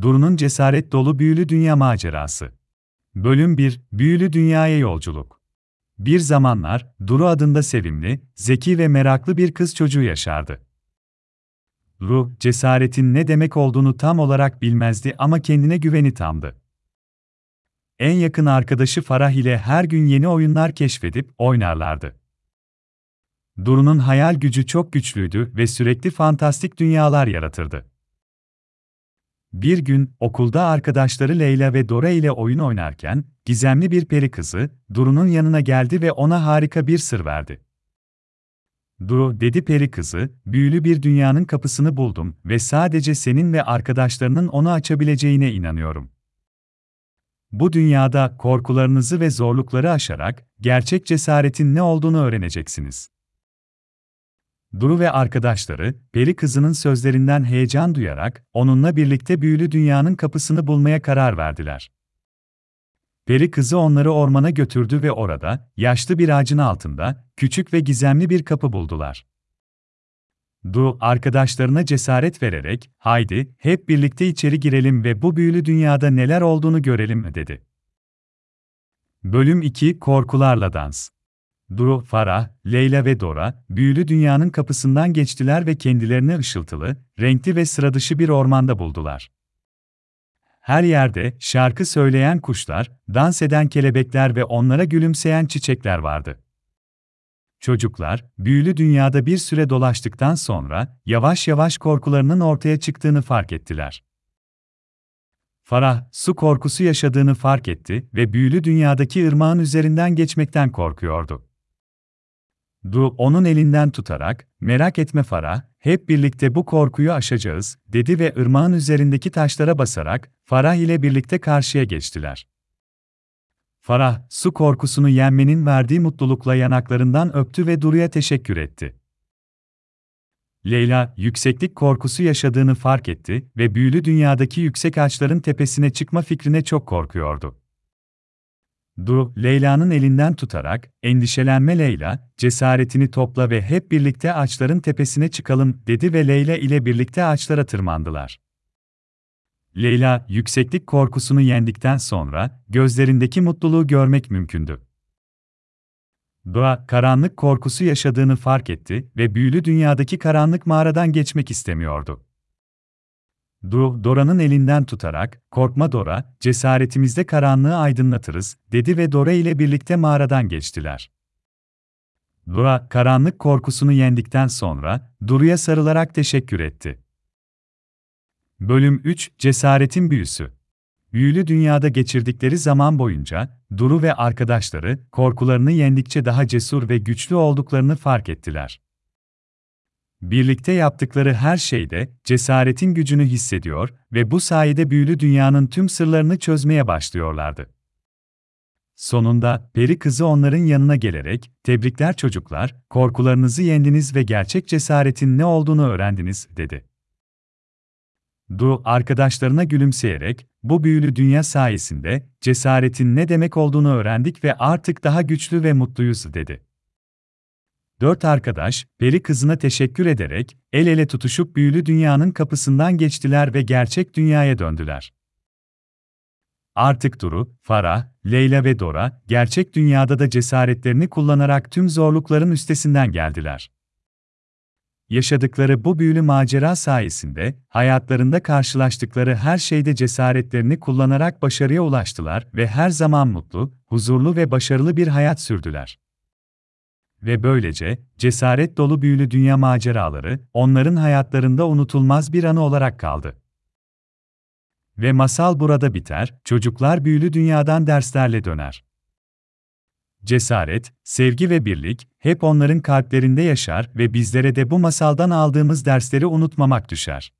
Duru'nun cesaret dolu büyülü dünya macerası. Bölüm 1, Büyülü Dünyaya Yolculuk. Bir zamanlar, Duru adında sevimli, zeki ve meraklı bir kız çocuğu yaşardı. Duru, cesaretin ne demek olduğunu tam olarak bilmezdi ama kendine güveni tamdı. En yakın arkadaşı Farah ile her gün yeni oyunlar keşfedip oynarlardı. Duru'nun hayal gücü çok güçlüydü ve sürekli fantastik dünyalar yaratırdı. Bir gün okulda arkadaşları Leyla ve Dora ile oyun oynarken gizemli bir peri kızı Duru'nun yanına geldi ve ona harika bir sır verdi. Duru, dedi peri kızı, büyülü bir dünyanın kapısını buldum ve sadece senin ve arkadaşlarının onu açabileceğine inanıyorum. Bu dünyada korkularınızı ve zorlukları aşarak gerçek cesaretin ne olduğunu öğreneceksiniz. Duru ve arkadaşları, peri kızının sözlerinden heyecan duyarak, onunla birlikte büyülü dünyanın kapısını bulmaya karar verdiler. Peri kızı onları ormana götürdü ve orada, yaşlı bir ağacın altında, küçük ve gizemli bir kapı buldular. Du, arkadaşlarına cesaret vererek, haydi, hep birlikte içeri girelim ve bu büyülü dünyada neler olduğunu görelim, dedi. Bölüm 2 Korkularla Dans Duru, Farah, Leyla ve Dora, büyülü dünyanın kapısından geçtiler ve kendilerini ışıltılı, renkli ve sıradışı bir ormanda buldular. Her yerde şarkı söyleyen kuşlar, dans eden kelebekler ve onlara gülümseyen çiçekler vardı. Çocuklar, büyülü dünyada bir süre dolaştıktan sonra, yavaş yavaş korkularının ortaya çıktığını fark ettiler. Farah, su korkusu yaşadığını fark etti ve büyülü dünyadaki ırmağın üzerinden geçmekten korkuyordu. Du, onun elinden tutarak, merak etme Farah, hep birlikte bu korkuyu aşacağız, dedi ve ırmağın üzerindeki taşlara basarak, Farah ile birlikte karşıya geçtiler. Farah, su korkusunu yenmenin verdiği mutlulukla yanaklarından öptü ve Duru'ya teşekkür etti. Leyla, yükseklik korkusu yaşadığını fark etti ve büyülü dünyadaki yüksek ağaçların tepesine çıkma fikrine çok korkuyordu. Du, Leyla'nın elinden tutarak, endişelenme Leyla, cesaretini topla ve hep birlikte ağaçların tepesine çıkalım, dedi ve Leyla ile birlikte ağaçlara tırmandılar. Leyla, yükseklik korkusunu yendikten sonra, gözlerindeki mutluluğu görmek mümkündü. Doğa, karanlık korkusu yaşadığını fark etti ve büyülü dünyadaki karanlık mağaradan geçmek istemiyordu. Du, Dora'nın elinden tutarak, korkma Dora, cesaretimizde karanlığı aydınlatırız, dedi ve Dora ile birlikte mağaradan geçtiler. Dora, karanlık korkusunu yendikten sonra, Duru'ya sarılarak teşekkür etti. Bölüm 3 Cesaretin Büyüsü Büyülü dünyada geçirdikleri zaman boyunca, Duru ve arkadaşları, korkularını yendikçe daha cesur ve güçlü olduklarını fark ettiler. Birlikte yaptıkları her şeyde cesaretin gücünü hissediyor ve bu sayede büyülü dünyanın tüm sırlarını çözmeye başlıyorlardı. Sonunda peri kızı onların yanına gelerek, "Tebrikler çocuklar, korkularınızı yendiniz ve gerçek cesaretin ne olduğunu öğrendiniz." dedi. Du, arkadaşlarına gülümseyerek, "Bu büyülü dünya sayesinde cesaretin ne demek olduğunu öğrendik ve artık daha güçlü ve mutluyuz." dedi. Dört arkadaş, peri kızına teşekkür ederek, el ele tutuşup büyülü dünyanın kapısından geçtiler ve gerçek dünyaya döndüler. Artık Duru, Farah, Leyla ve Dora, gerçek dünyada da cesaretlerini kullanarak tüm zorlukların üstesinden geldiler. Yaşadıkları bu büyülü macera sayesinde, hayatlarında karşılaştıkları her şeyde cesaretlerini kullanarak başarıya ulaştılar ve her zaman mutlu, huzurlu ve başarılı bir hayat sürdüler. Ve böylece, cesaret dolu büyülü dünya maceraları, onların hayatlarında unutulmaz bir anı olarak kaldı. Ve masal burada biter, çocuklar büyülü dünyadan derslerle döner. Cesaret, sevgi ve birlik, hep onların kalplerinde yaşar ve bizlere de bu masaldan aldığımız dersleri unutmamak düşer.